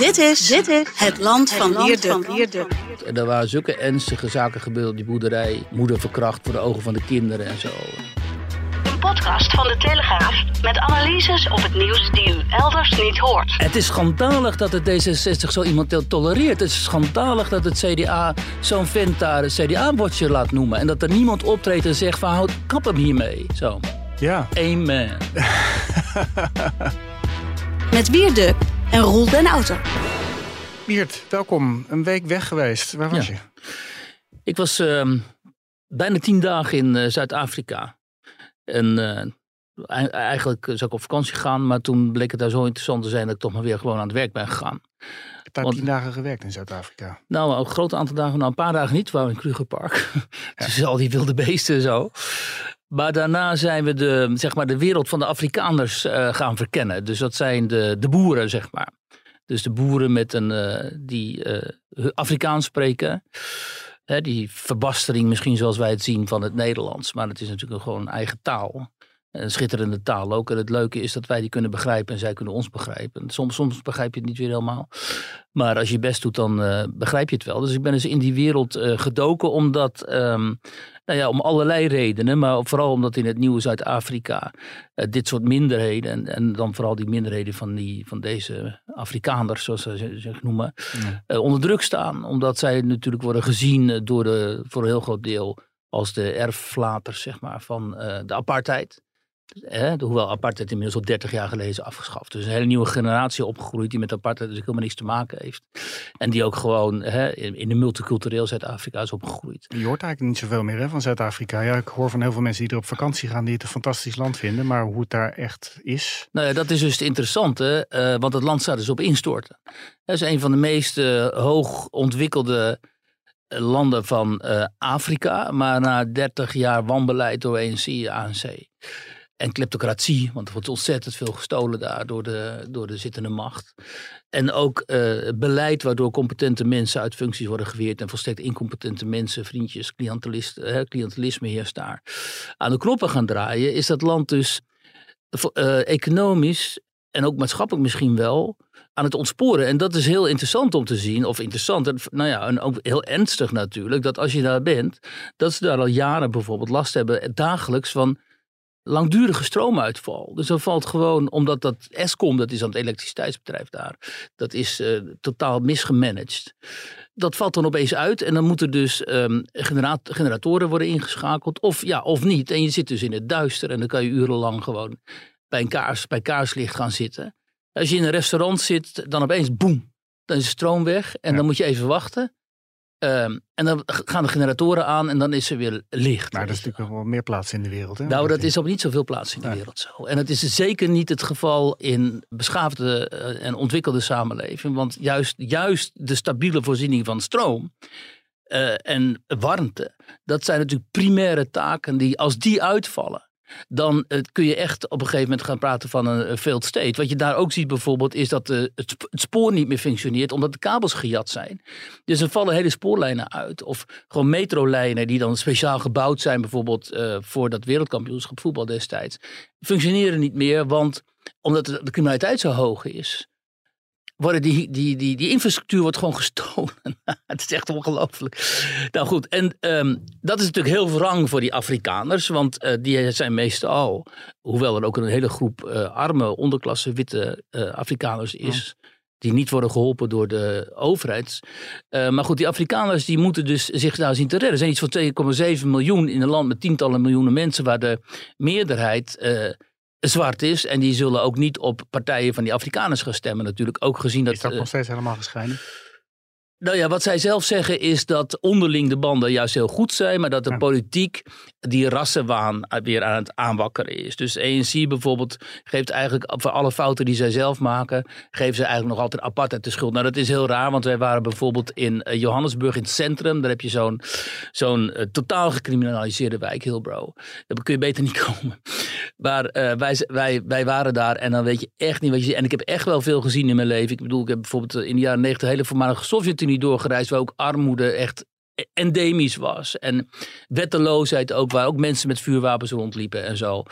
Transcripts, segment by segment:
Dit is, dit is het land van Wierduk. En er waren zulke ernstige zaken gebeurd op die boerderij. Moeder verkracht voor de ogen van de kinderen en zo. Een podcast van de Telegraaf met analyses op het nieuws die u elders niet hoort. Het is schandalig dat het D66 zo iemand tolereert. Het is schandalig dat het CDA zo'n vent daar een CDA-bordje laat noemen. En dat er niemand optreedt en zegt van houd kap hem hiermee. Zo. Ja. Amen. Met Wierduk en Roel den Auto. Miert, welkom. Een week weg geweest. Waar was Ja. je? Ik was ehm, bijna tien dagen in eh, Zuid-Afrika. En eh, ei- eigenlijk zou ik op vakantie gaan, maar toen bleek het daar zo interessant te zijn dat ik toch maar weer gewoon aan het werk ben gegaan. Ik heb daar tien dagen gewerkt in Zuid-Afrika. Nou, een groot aantal dagen, nou een paar dagen niet, we waren in Krugerpark. Dus al die wilde beesten en zo. Maar daarna zijn we de, zeg maar, de wereld van de Afrikaners eh, gaan verkennen. Dus dat zijn de, de boeren, zeg maar. Dus de boeren met een, eh, die eh, Afrikaans spreken. Hè, die verbastering misschien zoals wij het zien van het Nederlands. Maar het is natuurlijk gewoon een eigen taal. Een schitterende taal ook. En het leuke is dat wij die kunnen begrijpen en zij kunnen ons begrijpen. Soms, soms begrijp je het niet weer helemaal. Maar als je best doet, dan eh, begrijp je het wel. Dus ik ben dus in die wereld eh, gedoken omdat, ehm, nou ja, om allerlei redenen. Maar vooral omdat in het nieuwe Zuid-Afrika eh, dit soort minderheden. En, en dan vooral die minderheden van, die, van deze Afrikaners, zoals ze ze- zich noemen. onder druk staan. Omdat zij natuurlijk worden gezien door de, voor een heel groot deel als de erflaters zeg maar, van de apartheid. Hoewel apartheid inmiddels al 30 jaar geleden is afgeschaft. Dus een hele nieuwe generatie opgegroeid die met apartheid dus helemaal niks te maken heeft. En die ook gewoon hè, in, in een multicultureel Zuid-Afrika is opgegroeid. Je hoort eigenlijk niet zoveel meer hè, van Zuid-Afrika. Ja, ik hoor van heel veel mensen die er op vakantie gaan die het een fantastisch land vinden. Maar hoe het daar echt is. Nou ja, dat is dus het interessante, eh, want het land staat dus op instorten. Dat is een van de meest hoog ontwikkelde eh, landen van eh, Afrika, maar na 30 jaar wanbeleid door ANC, ANC en kleptocratie, want er wordt ontzettend veel gestolen daar door de, door de zittende macht. En ook eh, beleid waardoor competente mensen uit functies worden geweerd en volstrekt incompetente mensen, vriendjes, clientelisten, hè, cliëntelisme heerst daar, aan de knoppen gaan draaien, is dat land dus eh, economisch en ook maatschappelijk misschien wel aan het ontsporen. En dat is heel interessant om te zien, of interessant, nou ja, en ook heel ernstig natuurlijk, dat als je daar bent, dat ze daar al jaren bijvoorbeeld last hebben, eh, dagelijks van langdurige stroomuitval. Dus dan valt gewoon, omdat dat Eskom, dat is aan het elektriciteitsbedrijf daar, dat is eh, totaal misgemanaged. Dat valt dan opeens uit en dan moeten dus ehm, genera- generatoren worden ingeschakeld, of ja, of niet. En je zit dus in het duister en dan kan je urenlang gewoon bij, een kaars, bij kaarslicht gaan zitten. Als je in een restaurant zit, dan opeens boem, dan is de stroom weg en Ja. dan moet je even wachten. Ehm, en dan gaan de generatoren aan en dan is er weer licht. Maar er is natuurlijk wel meer plaatsen in de wereld. Hè? Nou, dat is op niet zoveel plaatsen in de wereld zo. En het is zeker niet het geval in beschaafde eh, en ontwikkelde samenleving. Want juist, juist de stabiele voorziening van stroom eh, en warmte, dat zijn natuurlijk primaire taken die, als die uitvallen. Dan eh, kun je echt op een gegeven moment gaan praten van een, een failed state. Wat je daar ook ziet bijvoorbeeld is dat de, het, sp- het spoor niet meer functioneert omdat de kabels gejat zijn. Dus er vallen hele spoorlijnen uit. Of gewoon metrolijnen die dan speciaal gebouwd zijn, bijvoorbeeld eh, voor dat wereldkampioenschap voetbal destijds. Functioneren niet meer, want omdat de criminaliteit zo hoog is. Worden die, die, die, die infrastructuur wordt gewoon gestolen. het is echt ongelooflijk. Nou goed, en ehm, dat is natuurlijk heel wrang voor die Afrikaners. Want eh, die zijn meestal, hoewel er ook een hele groep eh, arme onderklasse witte eh, Afrikaners is die niet worden geholpen door de overheid. Maar goed, die Afrikaners die moeten dus zich daar zien te redden. Er zijn iets van 2,7 miljoen in een land met tientallen miljoenen mensen waar de meerderheid zwart is. En die zullen ook niet op partijen van die Afrikaners gaan stemmen natuurlijk. Ook gezien dat... Is dat eh, nog steeds helemaal gescheiden? Nou ja, wat zij zelf zeggen is dat onderling de banden juist heel goed zijn, maar dat de Ja. politiek die rassenwaan weer aan het aanwakkeren is. Dus ANC bijvoorbeeld geeft eigenlijk voor alle fouten die zij zelf maken, geven ze eigenlijk nog altijd apartheid de schuld. Nou, dat is heel raar, want wij waren bijvoorbeeld in eh, Johannesburg in het centrum. Daar heb je zo'n zo'n eh, totaal gecriminaliseerde wijk, Hillbrow. Daar kun je beter niet komen. Maar eh, wij, wij, wij waren daar en dan weet je echt niet wat je ziet. En ik heb echt wel veel gezien in mijn leven. Ik bedoel, ik heb bijvoorbeeld in de jaren negentig de hele voormalige Sovjet-Unie doorgereisd, waar ook armoede echt endemisch was. En wetteloosheid ook, waar ook mensen met vuurwapens rondliepen en zo.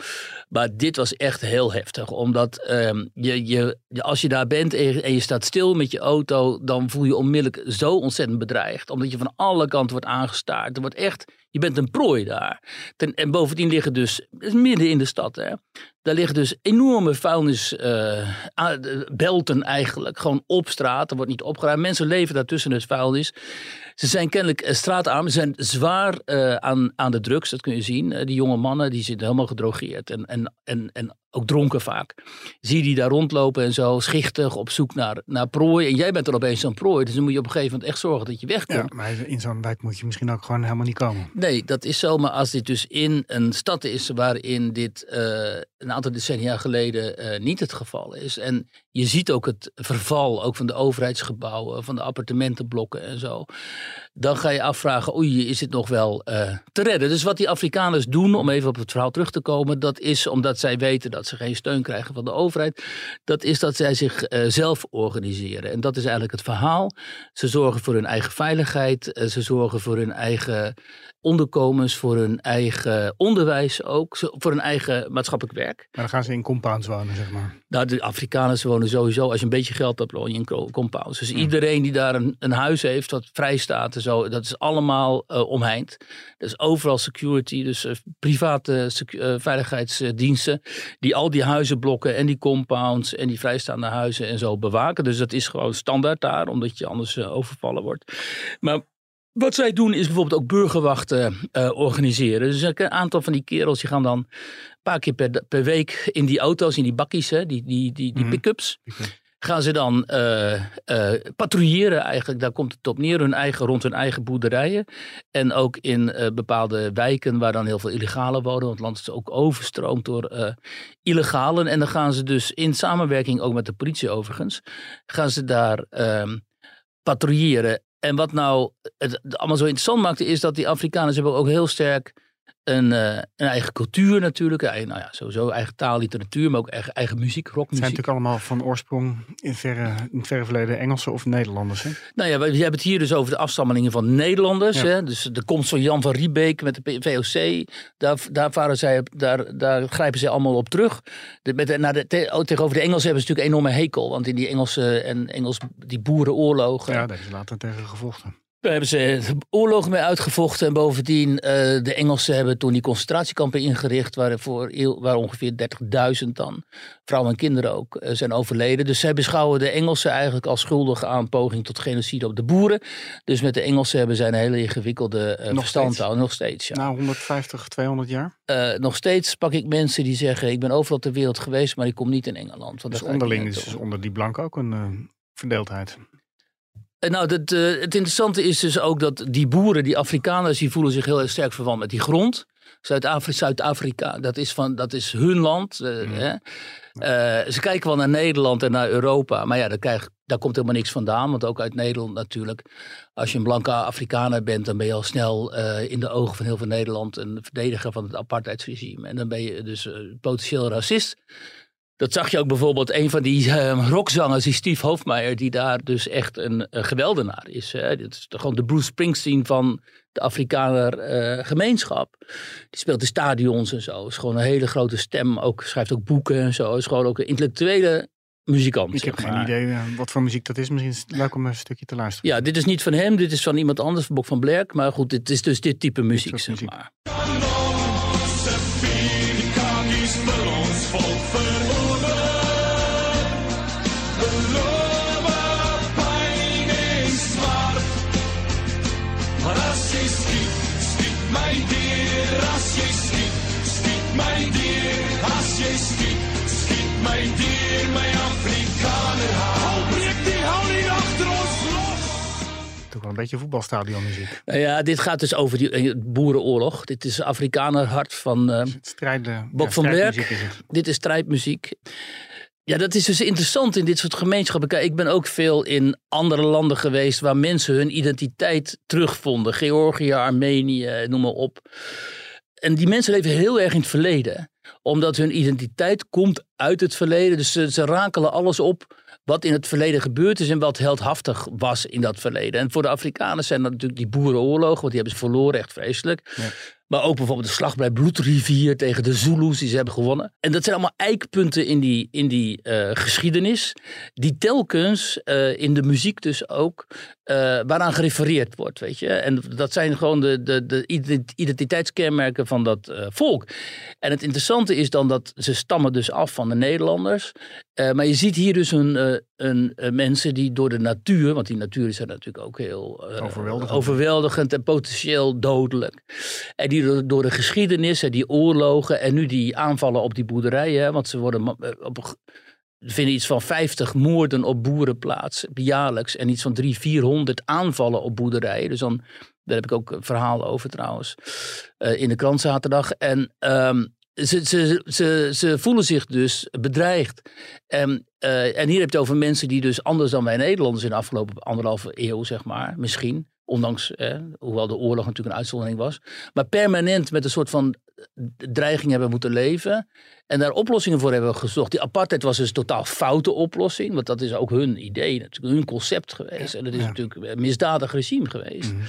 Maar dit was echt heel heftig, omdat ehm, je, je, als je daar bent en je, staat stil met je auto, dan voel je onmiddellijk zo ontzettend bedreigd. Omdat je van alle kanten wordt aangestaard. Er wordt echt je bent een prooi daar. En bovendien liggen dus, midden in de stad, hè, daar liggen dus enorme vuilnisbelten uh, eigenlijk. Gewoon op straat. Er wordt niet opgeruimd. Mensen leven daartussen het vuilnis. Ze zijn kennelijk uh, straatarm. Ze zijn zwaar uh, aan, aan de drugs. Dat kun je zien. die jonge mannen die zitten helemaal gedrogeerd. En, en, en, en ook dronken vaak. Zie je die daar rondlopen en zo, schichtig, op zoek naar, naar prooi. En jij bent er opeens zo'n prooi. Dus dan moet je op een gegeven moment echt zorgen dat je wegkomt. Ja, maar in zo'n wijk moet je misschien ook gewoon helemaal niet komen. Nee, dat is zo. Maar als dit dus in een stad is waarin dit uh, een aantal decennia geleden uh, niet het geval is. En je ziet ook het verval ook van de overheidsgebouwen, van de appartementenblokken en zo. Dan ga je afvragen, oei, is dit nog wel uh, te redden? Dus wat die Afrikaners doen, om even op het verhaal terug te komen, dat is omdat zij weten dat ze geen steun krijgen van de overheid. Dat is dat zij zich uh, zelf organiseren. En dat is eigenlijk het verhaal. Ze zorgen voor hun eigen veiligheid, uh, ze zorgen voor hun eigen onderkomens, voor hun eigen onderwijs ook, voor hun eigen maatschappelijk werk. Maar dan gaan ze in compounds wonen, zeg maar. Nou, de Afrikaners wonen sowieso, als je een beetje geld hebt, woon je in compounds. Dus iedereen die daar een, een, huis heeft wat vrij staat en zo, dat is allemaal uh, omheind. Dus overal security, dus uh, private uh, veiligheidsdiensten, die al die huizenblokken en die compounds en die vrijstaande huizen en zo bewaken. Dus dat is gewoon standaard daar, omdat je anders overvallen wordt. Maar wat zij doen is bijvoorbeeld ook burgerwachten uh, organiseren. Dus een aantal van die kerels die gaan dan een paar keer per, per week in die auto's, in die bakkies, hè, die, die, die, die mm. pick-ups. Gaan ze dan uh, uh, patrouilleren eigenlijk, daar komt het op neer, hun eigen, rond hun eigen boerderijen. En ook in bepaalde wijken waar dan heel veel illegalen wonen, want het land is ook overstroomd door illegalen. En dan gaan ze dus in samenwerking ook met de politie overigens, gaan ze daar ehm, patrouilleren. En wat nou het allemaal zo interessant maakte, is dat die Afrikaners hebben ook heel sterk een, uh, een eigen cultuur natuurlijk. Eigen, nou ja, sowieso eigen taal, literatuur, maar ook eigen, eigen muziek, rockmuziek. Het zijn natuurlijk allemaal van oorsprong in, verre, in het verre verleden Engelse of Nederlanders. Hè? Nou ja, we, hebben het hier dus over de afstammelingen van Nederlanders. Ja. Hè? Dus de komst van Jan van Riebeek met de VOC. Daar, daar, varen zij, daar, daar grijpen zij allemaal op terug. De, met de, naar de, te, oh, tegenover de Engelsen hebben ze natuurlijk een enorme hekel. Want in die Engelse en Engels, die boerenoorlogen. Ja, daar is later tegen gevochten. Daar hebben ze oorlogen mee uitgevochten. En bovendien, uh, de Engelsen hebben toen die concentratiekampen ingericht. Waar, voor, waar ongeveer 30.000 dan vrouwen en kinderen ook uh, zijn overleden. Dus zij beschouwen de Engelsen eigenlijk als schuldig aan poging tot genocide op de boeren. Dus met de Engelsen hebben zij een hele ingewikkelde uh, verstandhouding. Nog steeds, ja. Na 150, 200 jaar? nog steeds pak ik mensen die zeggen, ik ben overal ter wereld geweest, maar ik kom niet in Engeland. Want dus onderling is dus onder die blank ook een verdeeldheid. Nou, dat, uh, het interessante is dus ook dat die boeren, die Afrikaners, die voelen zich heel erg sterk verwant met die grond. Zuid-Afrika, dat, is van, dat is hun land. Uh, mm. hè? Uh, ze kijken wel naar Nederland en naar Europa, maar ja, daar, krijg, daar komt helemaal niks vandaan. Want ook uit Nederland natuurlijk, als je een blanke Afrikaner bent, dan ben je al snel in de ogen van heel veel Nederland een verdediger van het apartheidsregime. En dan ben je dus potentieel racist. Dat zag je ook bijvoorbeeld een van die uh, rockzangers, die Steve Hofmeijer, die daar dus echt een, een geweldenaar is. Hè. Dit is gewoon de Bruce Springsteen van de Afrikaner uh, gemeenschap. Die speelt in stadions en zo. Is gewoon een hele grote stem. Ook, schrijft ook boeken en zo. Is gewoon ook een intellectuele muzikant. Ik heb geen idee uh, wat voor muziek dat is. Misschien is het leuk om een stukje te luisteren. Ja, dit is niet van hem. Dit is van iemand anders, van Bok van Blerk. Maar goed, dit is dus dit type muziek, dit zeg muziek. maar. Een beetje voetbalstadionmuziek. Nou ja, dit gaat dus over die eh, boerenoorlog. Dit is Afrikaner hart van uh, strijden, Bok ja, van Berk. Dit is strijdmuziek. Ja, dat is dus interessant in dit soort gemeenschappen. Ik ben ook veel in andere landen geweest waar mensen hun identiteit terugvonden. Georgië, Armenië, noem maar op. En die mensen leven heel erg in het verleden. Omdat hun identiteit komt uit het verleden. Dus ze, ze rakelen alles op wat in het verleden gebeurd is en wat heldhaftig was in dat verleden. En voor de Afrikaners zijn dat natuurlijk die boerenoorlogen, want die hebben ze verloren, echt vreselijk. Ja. Maar ook bijvoorbeeld de slag bij Bloedrivier tegen de Zulus, die ze hebben gewonnen. En dat zijn allemaal eikpunten in die, in die eh, geschiedenis, die telkens eh, in de muziek dus ook, eh, waaraan gerefereerd wordt, weet je. En dat zijn gewoon de, de, de ident- identiteitskenmerken van dat volk. En het interessante is dan dat ze stammen dus af van de Nederlanders. Maar je ziet hier dus een, een, mensen die door de natuur, want die natuur is er natuurlijk ook heel Overweldigend. overweldigend en potentieel dodelijk. En die door, de geschiedenis en die oorlogen en nu die aanvallen op die boerderijen, want ze worden eh, op er vinden iets van 50 moorden op boeren plaats jaarlijks en iets van 300, 400 aanvallen op boerderijen. Dus dan, daar heb ik ook een verhaal over trouwens eh, in de krant zaterdag. En ehm, ze, ze, ze, ze voelen zich dus bedreigd. En, eh, en hier heb je het over mensen die dus anders dan wij Nederlanders in de afgelopen anderhalve eeuw, zeg maar, misschien. Ondanks, eh, hoewel de oorlog natuurlijk een uitzondering was. Maar permanent met een soort van dreiging hebben moeten leven. En daar oplossingen voor hebben gezocht. Die apartheid was dus een totaal foute oplossing. Want dat is ook hun idee, natuurlijk hun concept geweest. En dat is Ja. natuurlijk een misdadig regime geweest. Mhm.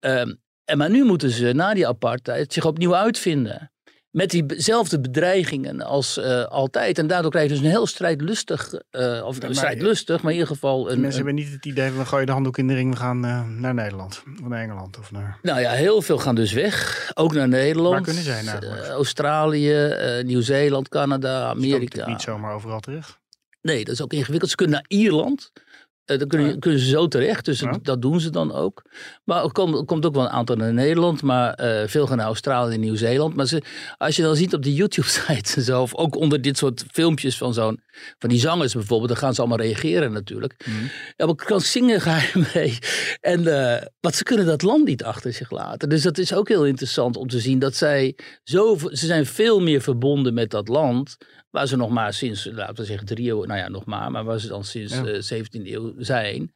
Ehm, en maar nu moeten ze na die apartheid zich opnieuw uitvinden. Met diezelfde bedreigingen als eh, altijd. En daardoor krijg je dus een heel strijdlustig, eh, of maar- strijdlustig, maar in ieder geval een, mensen een- hebben niet het idee van we gooien de handdoek in de ring, we gaan eh, naar Nederland. Of naar Engeland of naar... Nou ja, heel veel gaan dus weg. Ook naar Nederland. Waar kunnen zij naar? Eh, Australië, Nieuw-Zeeland, Canada, Amerika. niet zomaar overal terecht. Nee, dat is ook ingewikkeld. Ze kunnen naar Ierland. Eh dan kunnen, Ja. kunnen ze zo terecht, dus Ja. dat, dat doen ze dan ook. Maar er komt, er komt ook wel een aantal naar Nederland, maar eh, veel gaan naar Australië en Nieuw-Zeeland. Maar ze, als je dan ziet op YouTube-sites en zo, of ook onder dit soort filmpjes van zo'n, van die zangers bijvoorbeeld, dan gaan ze allemaal reageren natuurlijk. Mhm. Ja, maar kan zingen ga je mee. En, eh want ze kunnen dat land niet achter zich laten. Dus dat is ook heel interessant om te zien dat zij zo, ze zijn veel meer verbonden met dat land. Waar ze nog maar sinds, laten we zeggen, drie eeuw, nou ja, nog maar, maar waar ze dan sinds Ja. eh 17e eeuw zijn.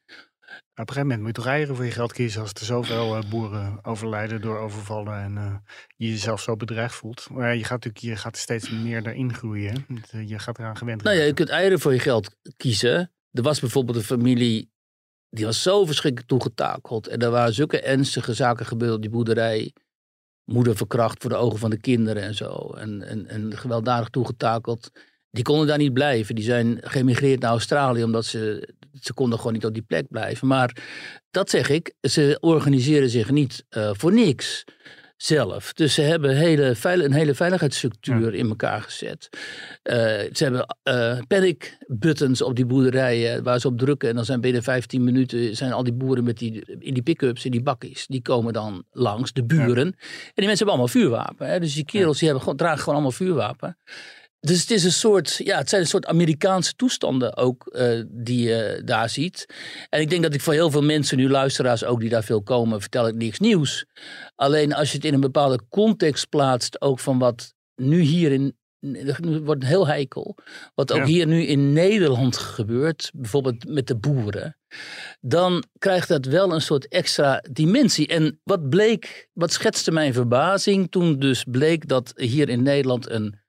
Maar op een gegeven moment moet je toch eieren voor je geld kiezen als er zoveel eh, boeren overlijden door overvallen en eh, je jezelf zo bedreigd voelt. Maar je gaat natuurlijk je gaat steeds meer daarin groeien. eh, Je gaat eraan gewend Nou ja, je kunt eieren voor je geld kiezen. Er was bijvoorbeeld een familie, die was zo verschrikkelijk toegetakeld. En er waren zulke ernstige zaken gebeurd op die boerderij. Moeder verkracht voor de ogen van de kinderen en zo. En, en, en gewelddadig toegetakeld. Die konden daar niet blijven. Die zijn geëmigreerd naar Australië omdat ze, ze konden gewoon niet op die plek blijven. Maar dat zeg ik, ze organiseren zich niet eh, voor niks zelf. Dus ze hebben hele, veil- een hele veiligheidsstructuur in elkaar gezet. Eh, ze hebben eh panic buttons op die boerderijen waar ze op drukken. En dan zijn binnen 15 minuten zijn al die boeren met die, in die pick-ups, in die bakkies. Die komen dan langs, de buren. En die mensen hebben allemaal vuurwapen. Hè? Dus die kerels die hebben dragen gewoon allemaal vuurwapen. Dus het is een soort, ja, het zijn een soort Amerikaanse toestanden ook eh, die je daar ziet. En ik denk dat ik voor heel veel mensen, nu luisteraars ook die daar veel komen, vertel ik niks nieuws. Alleen als je het in een bepaalde context plaatst, ook van wat nu hier in, nu wordt het heel heikel, wat ook Ja. hier nu in Nederland gebeurt, bijvoorbeeld met de boeren, dan krijgt dat wel een soort extra dimensie. En wat bleek, wat schetste mijn verbazing toen dus bleek dat hier in Nederland een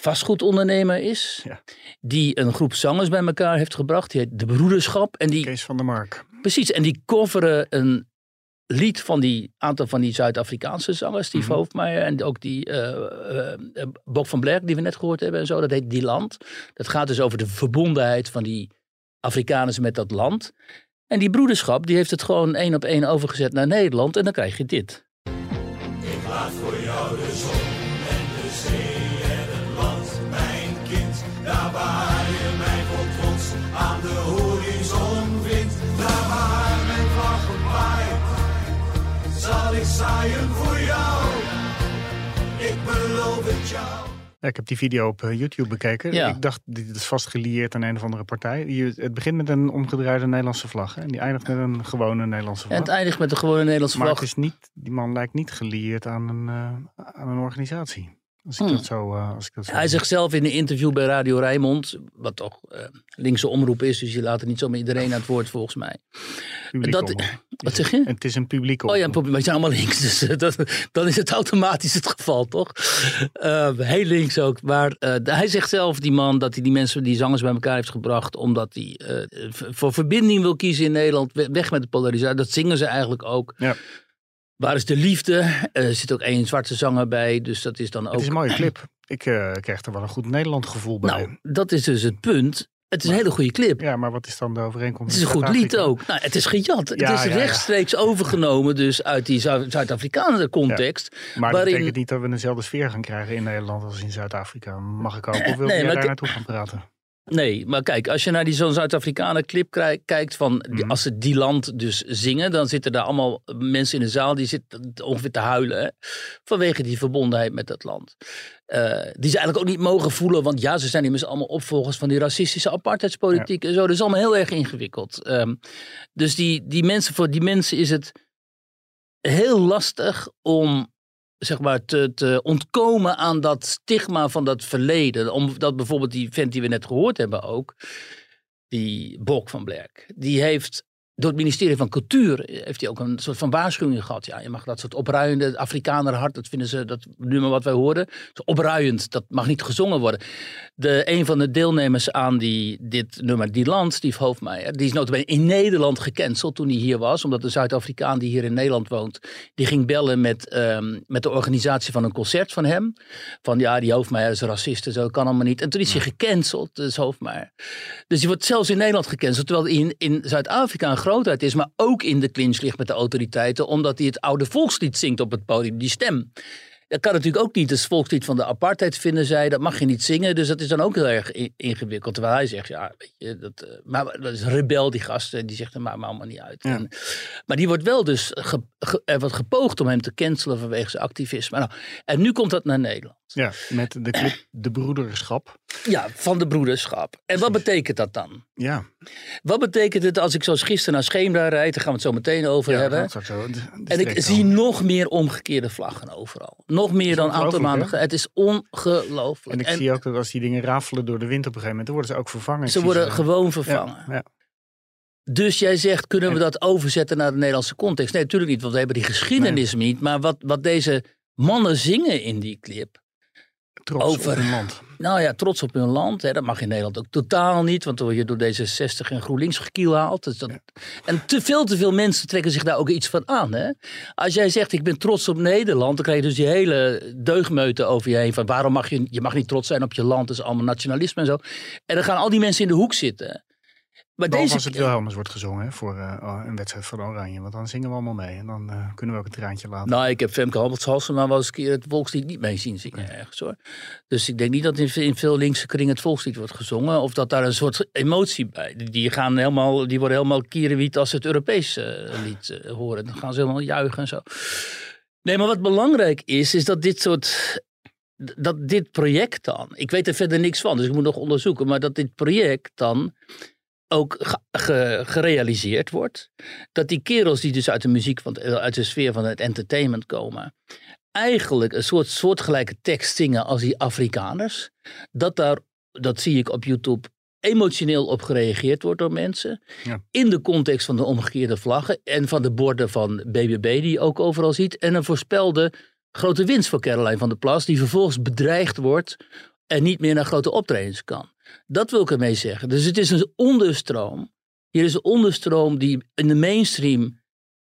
vastgoedondernemer is, Ja. die een groep zangers bij elkaar heeft gebracht, die heet De Broederschap. En die, Kees van der Mark. precies, en die coveren een lied van die aantal van die Zuid-Afrikaanse zangers, Steve. Hoofdmeijer en ook die eh, Bob van Blerk die we net gehoord hebben en zo. Dat heet Die Land. Dat gaat dus over de verbondenheid van die Afrikaners met dat land. En die broederschap die heeft het gewoon één op één overgezet naar Nederland en dan krijg je dit. Ja, ik heb die video op eh, YouTube bekeken. Ja. Ik dacht, dit is vast gelieerd aan een of andere partij. Je, het begint met een omgedraaide Nederlandse vlag. hè, En die eindigt met een gewone Nederlandse En vlag. het eindigt met de gewone Nederlandse maar vlag. het is niet, die man lijkt niet gelieerd aan een, eh, aan een organisatie. Als ik Hmm. dat zo... als ik dat zo Hij zegt zelf in een interview bij Radio Rijnmond, wat toch eh, linkse omroep is, dus je laat er niet zomaar iedereen aan het woord volgens mij. publiek dat- omroep. Wat zeg je? En het is een publiek Oh ja, omroep. maar het zijn allemaal links, dus eh, dat, dan is het automatisch het geval, toch? Eh, heel links ook. Maar hij zegt zelf, die man, dat hij die mensen, die zangers bij elkaar heeft gebracht, omdat hij voor verbinding wil kiezen in Nederland, we- weg met de polarisatie. Dat zingen ze eigenlijk ook. Ja. Waar is de liefde? Er zit ook één zwarte zanger bij, dus dat is dan ook... Het is een mooie clip. Ik eh, krijg er wel een goed Nederland gevoel bij. Nou, dat is dus het punt. Het is een hele goede clip. Ja, maar wat is dan de overeenkomst? Het is een goed lied ook. Nou, het is gejat. Ja, het is ja, ja. rechtstreeks overgenomen dus uit die Zu- Zuid-Afrikaanse context. Maar dat waarin- betekent niet dat we dezelfde sfeer gaan krijgen in Nederland als in Zuid-Afrika. Mag ik ook? Of wil Nee, jij daar naartoe gaan praten? Nee, maar kijk, als je naar die zo'n Zuid-Afrikanen clip kijkt van die- Mhm. als ze die land dus zingen, dan zitten daar allemaal mensen in de zaal die zitten ongeveer te huilen hè, vanwege die verbondenheid met dat land. Eh, die ze eigenlijk ook niet mogen voelen, want ja, ze zijn immers allemaal opvolgers van die racistische apartheidspolitiek en zo. Dat is allemaal heel erg ingewikkeld. Ehm, dus die, die mensen, voor die mensen is het heel lastig om zeg maar, te, ontkomen aan dat stigma van dat verleden. Omdat bijvoorbeeld die vent die we net gehoord hebben ook, die Bok van Blerk, die heeft door het ministerie van Cultuur heeft hij ook een soort van waarschuwing gehad. Ja, je mag dat soort opruiende Afrikanerhart, dat vinden ze, dat nummer wat wij hoorden, opruiend, dat mag niet gezongen worden. De, een van de deelnemers aan die, dit nummer, Die Land, Steve Hoofdmeijer, die is notabene in Nederland gecanceld toen hij hier was, omdat een Zuid-Afrikaan die hier in Nederland woont, die ging bellen met, ehm, met de organisatie van een concert van hem. Van ja, die Hoofdmeijer is racist en zo, kan allemaal niet. En toen is hij gecanceld, dus Hoofdmeijer. Dus die wordt zelfs in Nederland gecanceld, terwijl hij in, in Zuid-Afrika een grootheid is, maar ook in de clinch ligt met de autoriteiten, omdat hij het oude volkslied zingt op het podium, die stem. Dat kan natuurlijk ook niet het volkslied van de apartheid vinden zij. Dat mag je niet zingen. Dus dat is dan ook heel erg ingewikkeld. Terwijl hij zegt, ja, weet je, dat, eh, maar dat is rebel die gast. Die zegt, dat maakt me allemaal niet uit. Ja. En, maar die wordt wel dus, ge, ge- er wordt gepoogd om hem te cancelen vanwege zijn activisme. Nou, en nu komt dat naar Nederland. Ja, met de clip De Broederschap. Ja, van de broederschap. En wat betekent dat dan? Ja, Wat betekent het als ik zoals gisteren naar Scheemda rijd? Daar gaan we het zo meteen over ja hebben. dat zo. En ik zie nog meer omgekeerde vlaggen overal. Nog meer dan een aantal maanden. hè? Het is ongelooflijk. En ik zie ook dat als die dingen rafelen door de wind op een gegeven moment, dan worden ze ook vervangen. Ze worden gewoon vervangen. ja. Dus jij zegt, kunnen we dat overzetten naar de Nederlandse context? Nee, natuurlijk niet, want we hebben die geschiedenis niet. Maar wat, wat deze mannen zingen in die clip. Trots Over- op hun land. Nou ja, trots op hun land. Hè, dat mag in Nederland ook totaal niet. Want dan word je door deze 60 en GroenLinks gekielhaald. Dus dat, En te veel te veel mensen trekken zich daar ook iets van aan. Hè? Als jij zegt, ik ben trots op Nederland. Dan krijg je dus die hele deugmeuten over je heen. Van waarom mag je, je mag niet trots zijn op je land. Dat is allemaal nationalisme en zo. En dan gaan al die mensen in de hoek zitten. Maar deze, als het Wilhelmus wordt gezongen hè, voor eh, oh, een wedstrijd van Oranje. Want dan zingen we allemaal mee. En dan eh, kunnen we ook een traantje laten. Nou, ik heb Femke Halsema wel eens een keer het volkslied niet mee zien zingen ergens hoor. Dus ik denk niet dat in, ve- in veel linkse kringen het volkslied wordt gezongen. Of dat daar een soort emotie bij. Die, gaan helemaal, die worden helemaal kierenwiet als ze het Europees eh, lied horen. Dan gaan ze helemaal juichen en zo. Nee, maar wat belangrijk is, is dat dit soort... Dat dit project dan, ik weet er verder niks van, dus ik moet nog onderzoeken, maar dat dit project dan ook ge- ge- gerealiseerd wordt. Dat die kerels die dus uit de muziek, van, het- uit de sfeer van het entertainment komen, eigenlijk een soort soortgelijke tekst zingen als die Afrikaners. Dat daar, dat zie ik op YouTube, emotioneel op gereageerd wordt door mensen. Ja. In de context van de omgekeerde vlaggen en van de borden van BBB die je ook overal ziet. En een voorspelde grote winst voor Caroline van der Plas, die vervolgens bedreigd wordt en niet meer naar grote optredens kan. Dat wil ik ermee zeggen. Dus het is een onderstroom. Hier is een onderstroom die in de mainstream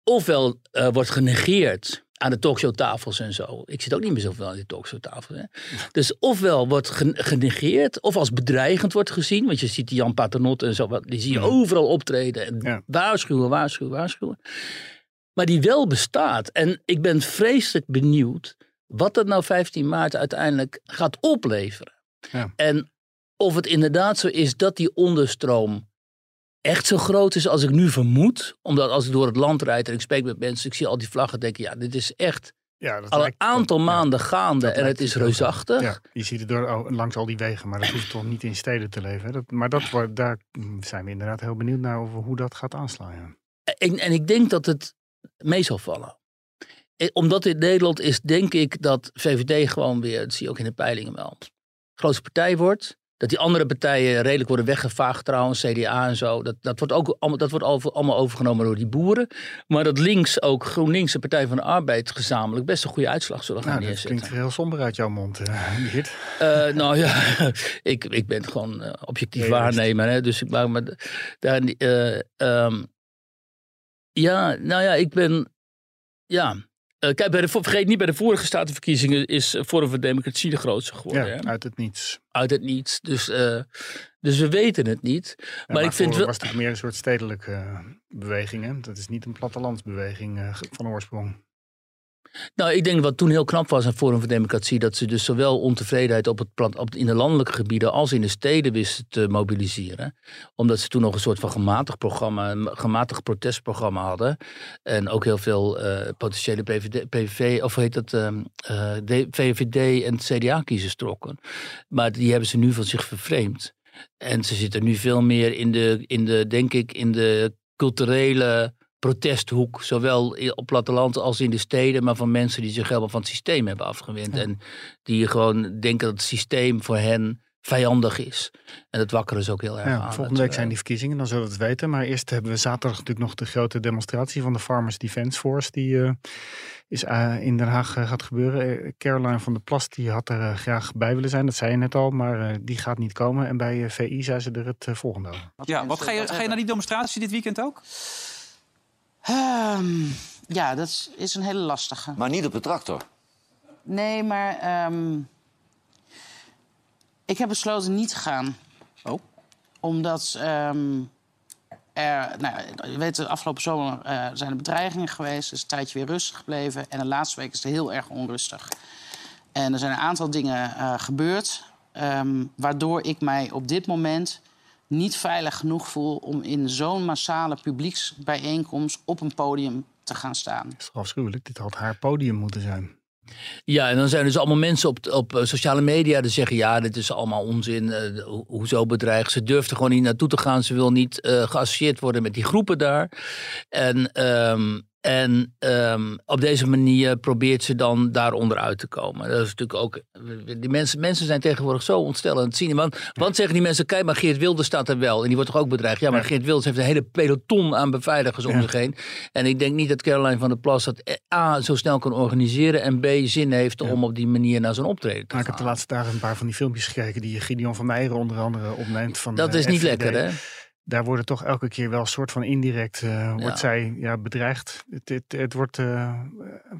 ofwel eh, wordt genegeerd aan de talkshowtafels en zo. Ik zit ook niet meer zoveel aan die talkshowtafels. Hè. Dus ofwel wordt gen- genegeerd of als bedreigend wordt gezien. Want je ziet die Jan Paternotte en zo, wat- die zie je Ja. overal optreden. En Ja. waarschuwen, waarschuwen, waarschuwen. Maar die wel bestaat. En ik ben vreselijk benieuwd wat dat nou 15 maart uiteindelijk gaat opleveren. Ja. En of het inderdaad zo is dat die onderstroom echt zo groot is als ik nu vermoed. Omdat als ik door het land rijd en ik spreek met mensen, ik zie al die vlaggen, denk ik, ja, dit is echt Ja, dat al een aantal maanden gaande en het is reusachtig. Ja, je ziet het door, oh, langs al die wegen, maar dat hoeft toch niet in steden te leven. hè? Dat, maar dat, daar zijn we inderdaad heel benieuwd naar over hoe dat gaat aanslaan. Ja. En, en ik denk dat het mee zal vallen. eh, omdat in Nederland is, denk ik dat VVD gewoon weer, dat zie je ook in de peilingen wel, grootste partij wordt. Dat die andere partijen redelijk worden weggevaagd trouwens, CDA en zo. Dat, dat wordt ook allemaal, dat wordt over, allemaal overgenomen door die boeren. Maar dat links ook GroenLinks de Partij van de Arbeid gezamenlijk best een goede uitslag zullen gaan Nou, dat klinkt heel somber uit jouw mond, Geert. Eh, nou ja, ik, ik ben gewoon eh, objectief waarnemer. Hè, dus ik maak me daar. eh, ehm, ja, nou ja, ik ben. Ja. Eh, kijk, bij de, vergeet niet, bij de vorige statenverkiezingen is eh, Forum voor Democratie de grootste geworden. Ja, hè? uit het niets. Uit het niets. Dus, eh, dus we weten het niet. Ja, maar ik vind wel. was natuurlijk meer een soort stedelijke eh, beweging. Hè? Dat is niet een plattelandsbeweging eh, van oorsprong. Nou, ik denk wat toen heel knap was aan Forum voor Democratie, dat ze dus zowel ontevredenheid op het plat, op, in de landelijke gebieden als in de steden wisten te mobiliseren. Omdat ze toen nog een soort van gematigd programma, gematigd protestprogramma hadden. En ook heel veel eh, potentiële PVD, PVV, of heet dat, ehm, eh, VVD en CDA-kiezers trokken. Maar die hebben ze nu van zich vervreemd. En ze zitten nu veel meer in de, in de denk ik, in de culturele protesthoek, zowel op platteland als in de steden, maar van mensen die zich helemaal van het systeem hebben afgewend. Ja. En die gewoon denken dat het systeem voor hen vijandig is. En dat wakkeren ze ook heel erg Ja, aan. volgende week eh, zijn die verkiezingen, dan zullen we het weten. Maar eerst hebben we zaterdag natuurlijk nog de grote demonstratie van de Farmers Defence Force. Die eh, is, eh, in Den Haag eh, gaat gebeuren. Eh, Caroline van der Plas die had er eh, graag bij willen zijn, dat zei je net al. Maar eh, die gaat niet komen. En bij eh, VI zei ze er het eh, volgende over. Ja, wat ga je, ga je naar die demonstratie dit weekend ook? Ehm, ja, dat is, is een hele lastige. Maar niet op de tractor. Nee, maar ehm, ik heb besloten niet te gaan. Oh. Omdat ehm, er, nou, je weet, de afgelopen zomer eh, zijn er bedreigingen geweest. Is een tijdje weer rustig gebleven. En de laatste week is het heel erg onrustig. En er zijn een aantal dingen eh, gebeurd. waardoor ik mij op dit moment niet veilig genoeg voel om in zo'n massale publieksbijeenkomst op een podium te gaan staan. Dat is toch afschuwelijk. Dit had haar podium moeten zijn. Ja, en dan zijn er dus allemaal mensen op, op sociale media die zeggen: ja, dit is allemaal onzin. eh, ho- hoezo bedreigd? Ze durft er gewoon niet naartoe te gaan. Ze wil niet eh, geassocieerd worden met die groepen daar. En, ehm, en ehm, op deze manier probeert ze dan daar onderuit te komen. Dat is natuurlijk ook. Die mensen, mensen zijn tegenwoordig zo ontstellend zien. Want, want zeggen die mensen: kijk, maar Geert Wilders staat er wel. En die wordt toch ook bedreigd? Ja, maar Ja. Geert Wilders heeft een hele peloton aan beveiligers om Ja. zich heen. En ik denk niet dat Caroline van der Plas dat eh, A zo snel kan organiseren en B zin heeft Ja. om op die manier naar zo'n optreden te Maar ik heb gaan. de laatste dagen een paar van die filmpjes gekeken die Gideon van Meijeren onder andere opneemt. Van dat de is niet FVD. lekker, hè? Daar worden toch elke keer wel een soort van indirect eh, Ja. wordt zij ja, bedreigd. Het, het, het wordt eh,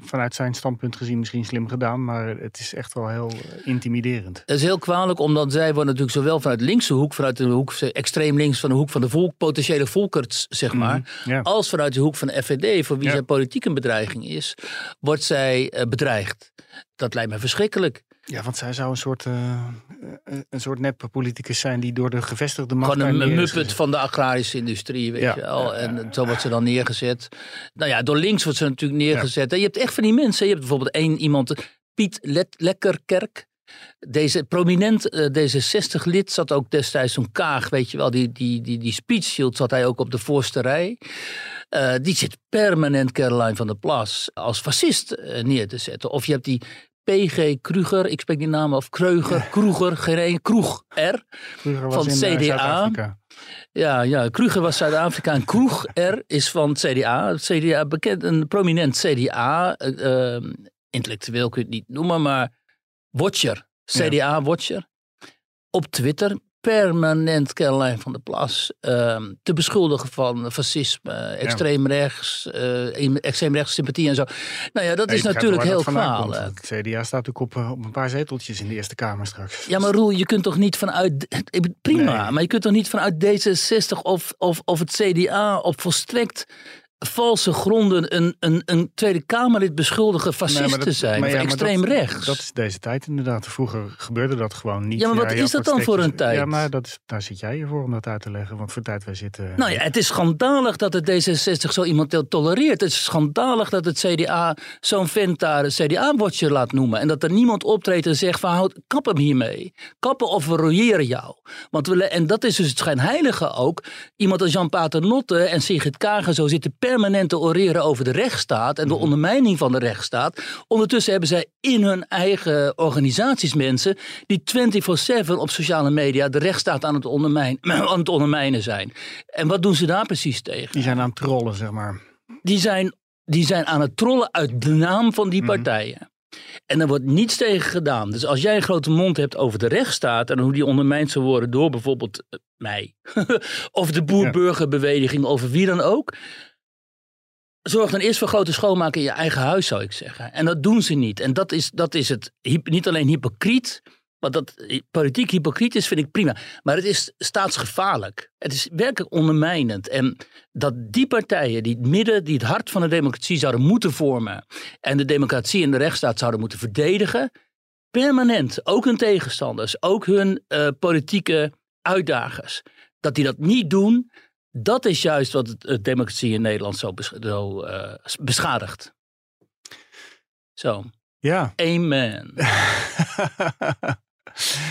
vanuit zijn standpunt gezien misschien slim gedaan, maar het is echt wel heel eh, intimiderend. Dat is heel kwalijk, omdat zij wordt natuurlijk zowel vanuit de linkse hoek, vanuit de hoek extreem links, van de hoek van de volk, potentiële volkers, zeg maar, Mhm, ja. als vanuit de hoek van de FVD, voor wie Ja. zij politiek een bedreiging is, wordt zij bedreigd. Dat lijkt me verschrikkelijk. Ja, want zij zou een soort, eh, een soort nep-politicus zijn die door de gevestigde macht Gewoon een, muppet van de agrarische industrie, weet Ja, je wel. ja, En ja, zo wordt ze dan neergezet. Nou ja, door links wordt ze natuurlijk neergezet. En je hebt echt van die mensen. Je hebt bijvoorbeeld één iemand, Piet Let Lekkerkerk. Deze prominent eh, D66-lid zat ook destijds zo'n Kaag, weet je wel. Die, die, die, die speech hield, zat hij ook op de voorste rij. Die zit permanent Caroline van der Plas als fascist neer te zetten. Of je hebt die PG Kruger, ik spreek die naam af, Kreuger, Kroeger, één, Kroeg R. Vroeger was van in, eh, CDA. Zuid-Afrika. Ja, ja, Kruger was Zuid-Afrika en Kroeg R is van het CDA. Het CDA bekend, een prominent CDA, eh, eh, intellectueel kun je het niet noemen, maar watcher, CDA-watcher. Op Twitter permanent Caroline van der Plas eh, te beschuldigen van fascisme, extreem rechts, eh, extreem rechts sympathie en zo. Nou ja, dat Ja, is natuurlijk heel kwalijk. Het CDA staat natuurlijk op, eh, op een paar zeteltjes in de Eerste Kamer straks. Ja, maar Roel, je kunt toch niet vanuit. Prima, Nee. maar je kunt toch niet vanuit D66 of, of, of het CDA op volstrekt valse gronden een, een, een Tweede Kamerlid beschuldigen fascist Nee, maar dat- te zijn. maar of ja, maar extreem dat- rechts. Dat is deze tijd inderdaad. Vroeger gebeurde dat gewoon niet. Ja, maar wat is dat dan voor een tijd? Ja, maar dat is, daar zit jij hier voor om dat uit te leggen. Want voor tijd wij zitten... Nou ja, het is schandalig dat het D66 zo iemand to- tolereert. Het is schandalig dat het CDA zo'n vent daar een CDA-watcher laat noemen. En dat er niemand optreedt en zegt van houd, kap hem hiermee. Kappen of we royeren jou. Want we, en dat is dus het schijnheilige ook. Iemand als Jan Paternotte en Sigrid Kagen zo zitten permanent te oreren over de rechtsstaat en de ondermijning van de rechtsstaat. Ondertussen hebben zij in hun eigen organisaties mensen die 24-7 op sociale media de rechtsstaat aan het, ondermijnen, aan het ondermijnen zijn. En wat doen ze daar precies tegen? Die zijn aan het trollen, zeg maar. Die zijn, die zijn aan het trollen uit de naam van die Mhm. partijen. En er wordt niets tegen gedaan. Dus als jij een grote mond hebt over de rechtsstaat en hoe die ondermijnd zou worden door bijvoorbeeld eh, mij, of de boer-burgerbeweging, over wie dan ook. Zorg dan eerst voor grote schoonmaak in je eigen huis, zou ik zeggen. En dat doen ze niet. En dat is, dat is het niet alleen hypocriet. Want dat eh, politiek hypocriet is, vind ik prima. Maar het is staatsgevaarlijk. Het is werkelijk ondermijnend. En dat die partijen die het midden, die het hart van de democratie zouden moeten vormen. en de democratie en de rechtsstaat zouden moeten verdedigen. permanent, ook hun tegenstanders, ook hun eh, politieke uitdagers. dat die dat niet doen. Dat is juist wat het, het democratie in Nederland zo, bes- zo eh, beschadigt. Zo, Ja. amen.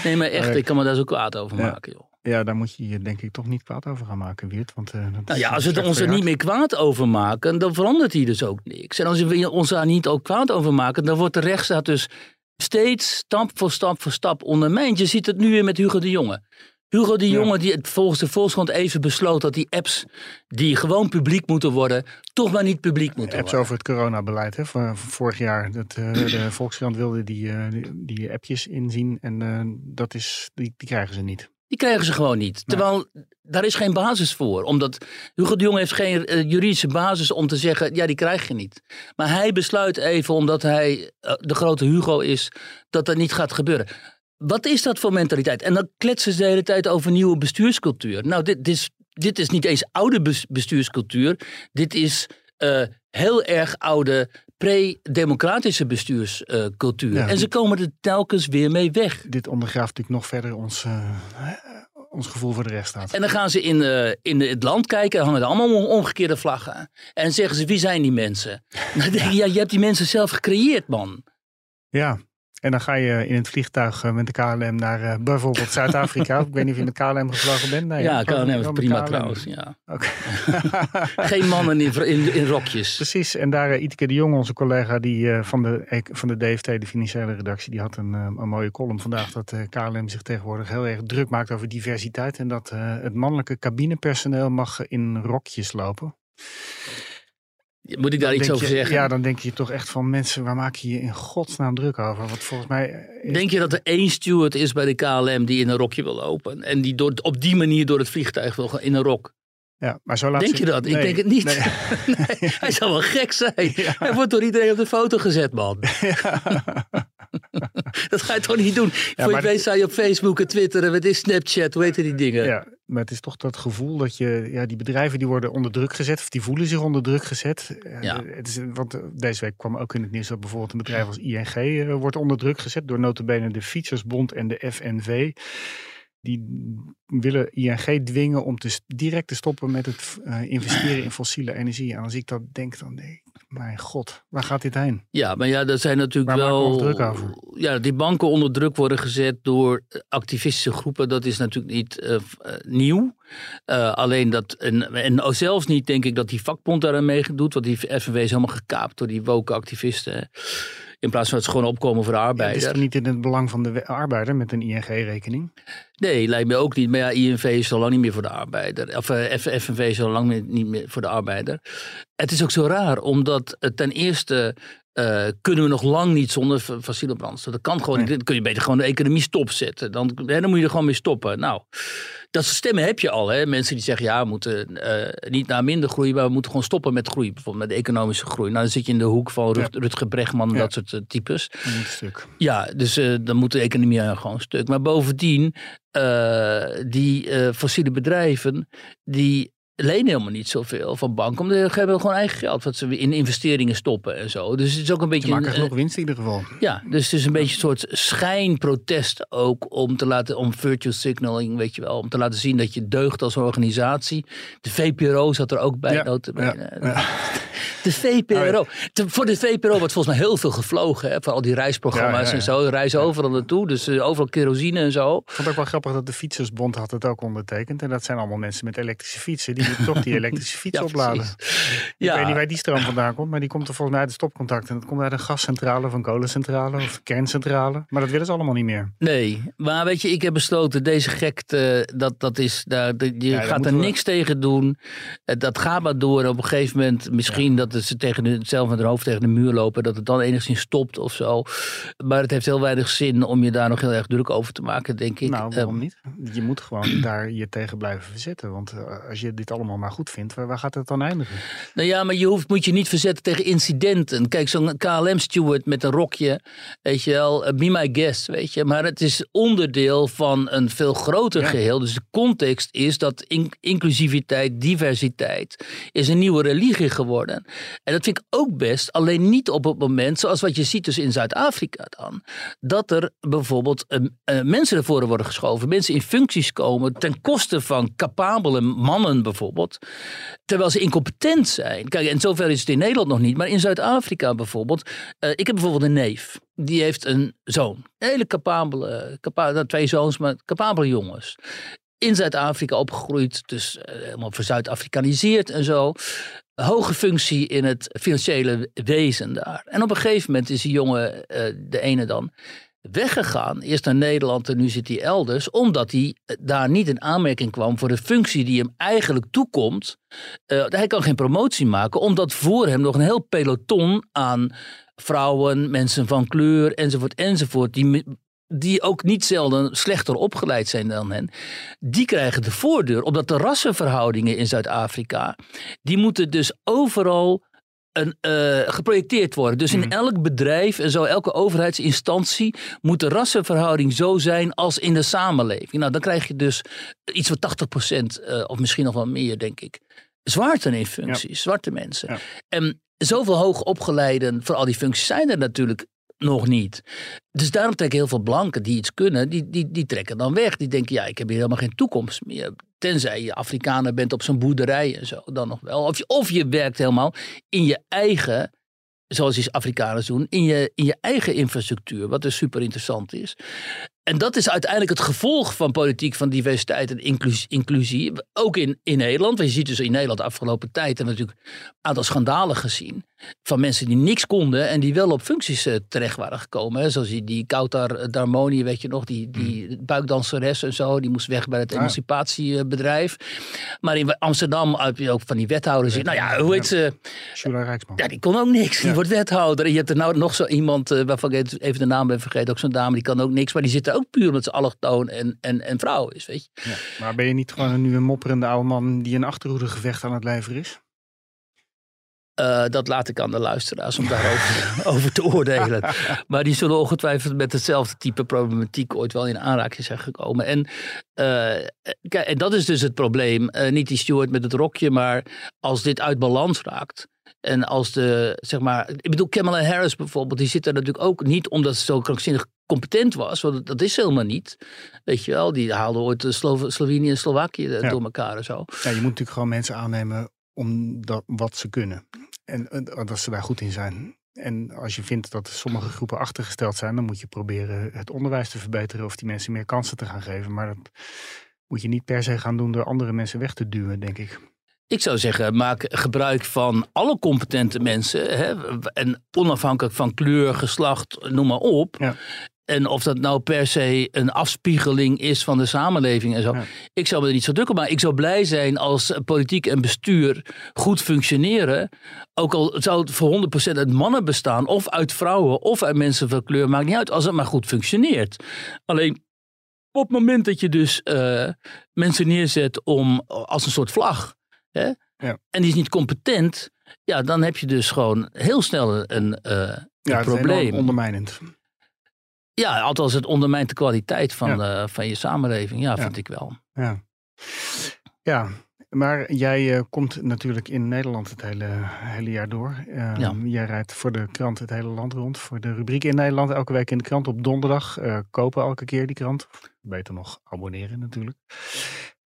Nee, maar echt, ik kan me daar zo kwaad over ja. maken, joh. ja, daar moet je je denk ik toch niet kwaad over gaan maken, Wiert. Want, eh, Nou ja, als we ons er niet meer kwaad over maken, dan verandert hier dus ook niks. En als we ons daar niet ook kwaad over maken, dan wordt de rechtsstaat dus steeds stap voor stap voor stap ondermijnd. Je ziet het nu weer met Hugo de Jonge. Hugo de. Jonge, die het volgens de Volkskrant even besloot dat die apps die gewoon publiek moeten worden, toch maar niet publiek moeten Apps worden. over het coronabeleid hè, van van vorig jaar. Dat, eh, de Volkskrant wilde die, eh, die, die appjes inzien en eh, dat is, die, die krijgen ze niet. Die krijgen ze gewoon niet. Terwijl daar is geen basis voor. Omdat Hugo de Jong heeft geen eh, juridische basis om te zeggen, ja die krijg je niet. Maar hij besluit even, omdat hij eh, de grote Hugo is, dat dat niet gaat gebeuren. Wat is dat voor mentaliteit? En dan kletsen ze de hele tijd over nieuwe bestuurscultuur. Nou, dit, dit, is, dit is niet eens oude bes- bestuurscultuur. Dit is eh, heel erg oude pre-democratische bestuurscultuur. Ja, en ze komen er telkens weer mee weg. Dit ondergraaft natuurlijk nog verder ons, eh, ons gevoel voor de rechtsstaat. En dan gaan ze in, eh, in het land kijken en hangen er allemaal om- omgekeerde vlaggen. En zeggen ze, wie zijn die mensen? Dan denk je, ja, je hebt die mensen zelf gecreëerd, man. Ja, en dan ga je in het vliegtuig eh, met de KLM naar eh, bijvoorbeeld Zuid-Afrika. ik weet niet of je met KLM gevlogen bent. Nee, ja? KLM is prima KLM. trouwens. Ja. Geen mannen in, in, in rokjes. Precies, en daar uh, Iteke de Jong, onze collega die, eh, van, de, van de DFT, de financiële redactie, die had een, eh, een mooie column vandaag dat eh, KLM zich tegenwoordig heel erg druk maakt over diversiteit en dat eh, het mannelijke cabinepersoneel mag eh, in rokjes lopen. Moet ik daar Dan iets over je- zeggen? Ja, dan denk je toch echt van mensen, waar maak je je in godsnaam druk over? Want volgens mij eh, is- Denk je dat er één steward is bij de KLM die in een rokje wil lopen? En die door, op die manier door het vliegtuig wil gaan in een rok? ja, maar zo laat Denk je dat? Ik denk het niet. nee. Nee, hij zou wel gek zijn. Hij wordt door iedereen op de foto gezet, man. dat ga je toch niet doen? Voor je weet sta je op Facebook en Twitter en wat is Snapchat, hoe heet die dingen? Ja, maar het is toch dat gevoel dat je, ja, die bedrijven die worden onder druk gezet, of die voelen zich onder druk gezet. Eh, Ja. Het is, want eh, deze week kwam ook in het nieuws dat bijvoorbeeld een bedrijf als ING eh, wordt onder druk gezet door notabene de Fietsersbond en de FNV. Die willen ING dwingen om te, direct te stoppen met het investeren in fossiele energie. En als ik dat denk, dan denk ik, mijn god, waar gaat dit heen? Ja, maar ja, dat zijn natuurlijk Waar maken we wel. druk over? Ja, die banken onder druk worden gezet door activistische groepen. Dat is natuurlijk niet eh, eh, nieuw. Eh, alleen dat. En, en zelfs niet, denk ik, dat die vakbond daaraan meedoet. Want die FNW is helemaal gekaapt door die woke activisten. In plaats van ze gewoon opkomen voor de Ja, het arbeider. is niet in het belang van de arbeider met een ING-rekening? Nee, lijkt me ook niet. Maar ja, INV is al lang niet meer voor de arbeider. Of eh, F- FNV is al lang niet meer voor de arbeider. Het is ook zo raar, omdat eh, ten eerste eh, kunnen we nog lang niet zonder fossiele brandstof. Dat kan gewoon niet. Dan kun je beter gewoon de economie stopzetten. Dan, hè, dan moet je er gewoon mee stoppen. Nou, dat soort stemmen heb je al. Hè? Mensen die zeggen, ja, we moeten eh, niet naar minder groei, maar we moeten gewoon stoppen met groei. Bijvoorbeeld met de economische groei. Nou, dan zit je in de hoek van Rut, Rutger Bregman en Ja. dat soort eh, types. Stuk. Ja, dus dan moet de economie gewoon stuk. Maar bovendien, die fossiele bedrijven, die lenen helemaal niet zoveel van banken. Omdat ze hebben gewoon eigen geld wat ze in investeringen stoppen en zo. Dus het is ook een Ze beetje... maken een, genoeg winst in ieder geval. eh, ja, dus het is een beetje een soort schijnprotest ook om te laten, om virtual signaling, weet je wel, om te laten zien dat je deugt als organisatie. De VPRO zat er ook bij, Ja, notabene. ja, ja. De VPRO. Te- voor de VPRO wordt volgens mij heel veel gevlogen. Hè? Voor al die reisprogramma's en zo. Reizen overal naartoe. Dus eh, overal kerosine en zo. Ik vond het ook wel grappig dat de Fietsersbond had het ook ondertekend. En dat zijn allemaal mensen met elektrische fietsen. Die toch die elektrische fiets Ja, opladen. Ik weet niet waar die stroom vandaan komt. Maar die komt er volgens mij uit de stopcontact. En dat komt uit een gascentrale of een kolencentrale of kerncentrale. Maar dat willen ze allemaal niet meer. nee. Maar weet je, ik heb besloten, deze gekte, dat, dat is, daar, je gaat er we- niks tegen doen. Eh, Dat gaat maar door. Op een gegeven moment, misschien dat ze tegen de, zelf met hun hoofd tegen de muur lopen. Dat het dan enigszins stopt of zo. Maar het heeft heel weinig zin om je daar nog heel erg druk over te maken, denk ik. nou, waarom Ehm, niet? Je moet gewoon daar je tegen blijven verzetten. Want eh, als je dit allemaal maar goed vindt, waar, waar gaat het dan eindigen? Nou ja, maar je hoeft, moet je niet verzetten tegen incidenten. Kijk, zo'n KLM-steward met een rokje, weet je wel, eh, be my guest, weet je. Maar het is onderdeel van een veel groter Ja. geheel. Dus de context is dat in- inclusiviteit, diversiteit, is een nieuwe religie geworden. En dat vind ik ook best, alleen niet op het moment, zoals wat je ziet dus in Zuid-Afrika dan, dat er bijvoorbeeld eh, eh, mensen naar voren worden geschoven, mensen in functies komen ten koste van capabele mannen bijvoorbeeld, terwijl ze incompetent zijn. Kijk, en zover is het in Nederland nog niet, maar in Zuid-Afrika bijvoorbeeld. eh, ik heb bijvoorbeeld een neef, die heeft een zoon. Hele capabele, capa nou, twee zoons, maar capabele jongens. In Zuid-Afrika opgegroeid, dus eh, helemaal verzuid-Afrikaniseerd en zo. Hoge functie in het financiële wezen daar. En op een gegeven moment is die jongen, eh, de ene dan, weggegaan. Eerst naar Nederland en nu zit hij elders. Omdat hij eh, daar niet in aanmerking kwam voor de functie die hem eigenlijk toekomt. Eh, hij kan geen promotie maken, omdat voor hem nog een heel peloton aan vrouwen, mensen van kleur enzovoort enzovoort. Die, die ook niet zelden slechter opgeleid zijn dan hen. Die krijgen de voordeur, omdat de rassenverhoudingen in Zuid-Afrika. die moeten dus overal een, eh, geprojecteerd worden. Dus in Mhm. elk bedrijf en zo, elke overheidsinstantie moet de rassenverhouding zo zijn als in de samenleving. Nou, dan krijg je dus iets van 80% eh, of misschien nog wel meer, denk ik. Zwarten in functies, zwarte mensen. Ja. En zoveel hoogopgeleiden voor al die functies zijn er natuurlijk nog niet. Dus daarom trekken heel veel blanken die iets kunnen, die, die, die trekken dan weg. Die denken, ja, ik heb hier helemaal geen toekomst meer. Tenzij je Afrikaner bent op zo'n boerderij en zo, dan nog wel. Of je, of je werkt helemaal in je eigen, zoals die Afrikaners doen, in je, in je eigen infrastructuur, wat dus super interessant is. En dat is uiteindelijk het gevolg van politiek van diversiteit en inclus- inclusie. Ook in, in Nederland. Want je ziet dus in Nederland de afgelopen tijd hebben we natuurlijk een aantal schandalen gezien. Van mensen die niks konden en die wel op functies eh, terecht waren gekomen. Hè. Zoals die, die Kautar Darmoni, weet je nog, die, die buikdanseres en zo. Die moest weg bij het Ja. emancipatiebedrijf. Maar in Amsterdam heb je ook van die wethouders. Nou ja, hoe heet ze? Shula Rijksman. Ja, die kon ook niks. Die Ja. wordt wethouder. En je hebt er nou nog zo iemand, eh, waarvan ik even de naam ben vergeten. Ook zo'n dame, die kan ook niks. Maar die zit er ook puur omdat ze allochtoon en, en, en vrouw is, weet je. Ja. Maar ben je niet gewoon nu een mopperende oude man die een achterhoedegevecht aan het leveren is? Eh, dat laat ik aan de luisteraars om daarover over te oordelen. Maar die zullen ongetwijfeld met hetzelfde type problematiek ooit wel in aanraking zijn gekomen. En, eh, kijk, en dat is dus het probleem. Eh, niet die steward met het rokje, maar als dit uit balans raakt. En als de, zeg maar, ik bedoel, Kamala Harris bijvoorbeeld, die zit er natuurlijk ook niet omdat ze zo krankzinnig competent was. Want dat is ze helemaal niet. Weet je wel, die haalde ooit de Slo Slovenië en Slovakië Ja. door elkaar en zo. Ja, je moet natuurlijk gewoon mensen aannemen om dat, wat ze kunnen. En dat ze daar goed in zijn. En als je vindt dat sommige groepen achtergesteld zijn, dan moet je proberen het onderwijs te verbeteren of die mensen meer kansen te gaan geven. Maar dat moet je niet per se gaan doen door andere mensen weg te duwen, denk ik. Ik zou zeggen, maak gebruik van alle competente mensen. Hè, en onafhankelijk van kleur, geslacht, noem maar op. Ja. En of dat nou per se een afspiegeling is van de samenleving en zo. Ja. Ik zou me er niet zo druk op maken. Ik zou blij zijn als politiek en bestuur goed functioneren. Ook al zou het voor 100% uit mannen bestaan. Of uit vrouwen of uit mensen van kleur. Maakt niet uit als het maar goed functioneert. Alleen op het moment dat je dus eh, mensen neerzet om als een soort vlag. Hè? Ja. En die is niet competent. Ja, dan heb je dus gewoon heel snel een, een Ja, het is probleem. ondermijnend. Ja, althans het ondermijnt de kwaliteit van, Ja. eh, van je samenleving. Ja, vind ik wel. Ja. ja, maar jij eh, komt natuurlijk in Nederland het hele, hele jaar door. Eh, Ja. Jij rijdt voor de krant het hele land rond. Voor de rubriek in Nederland elke week in de krant op donderdag. eh, kopen elke keer die krant. Beter nog abonneren natuurlijk.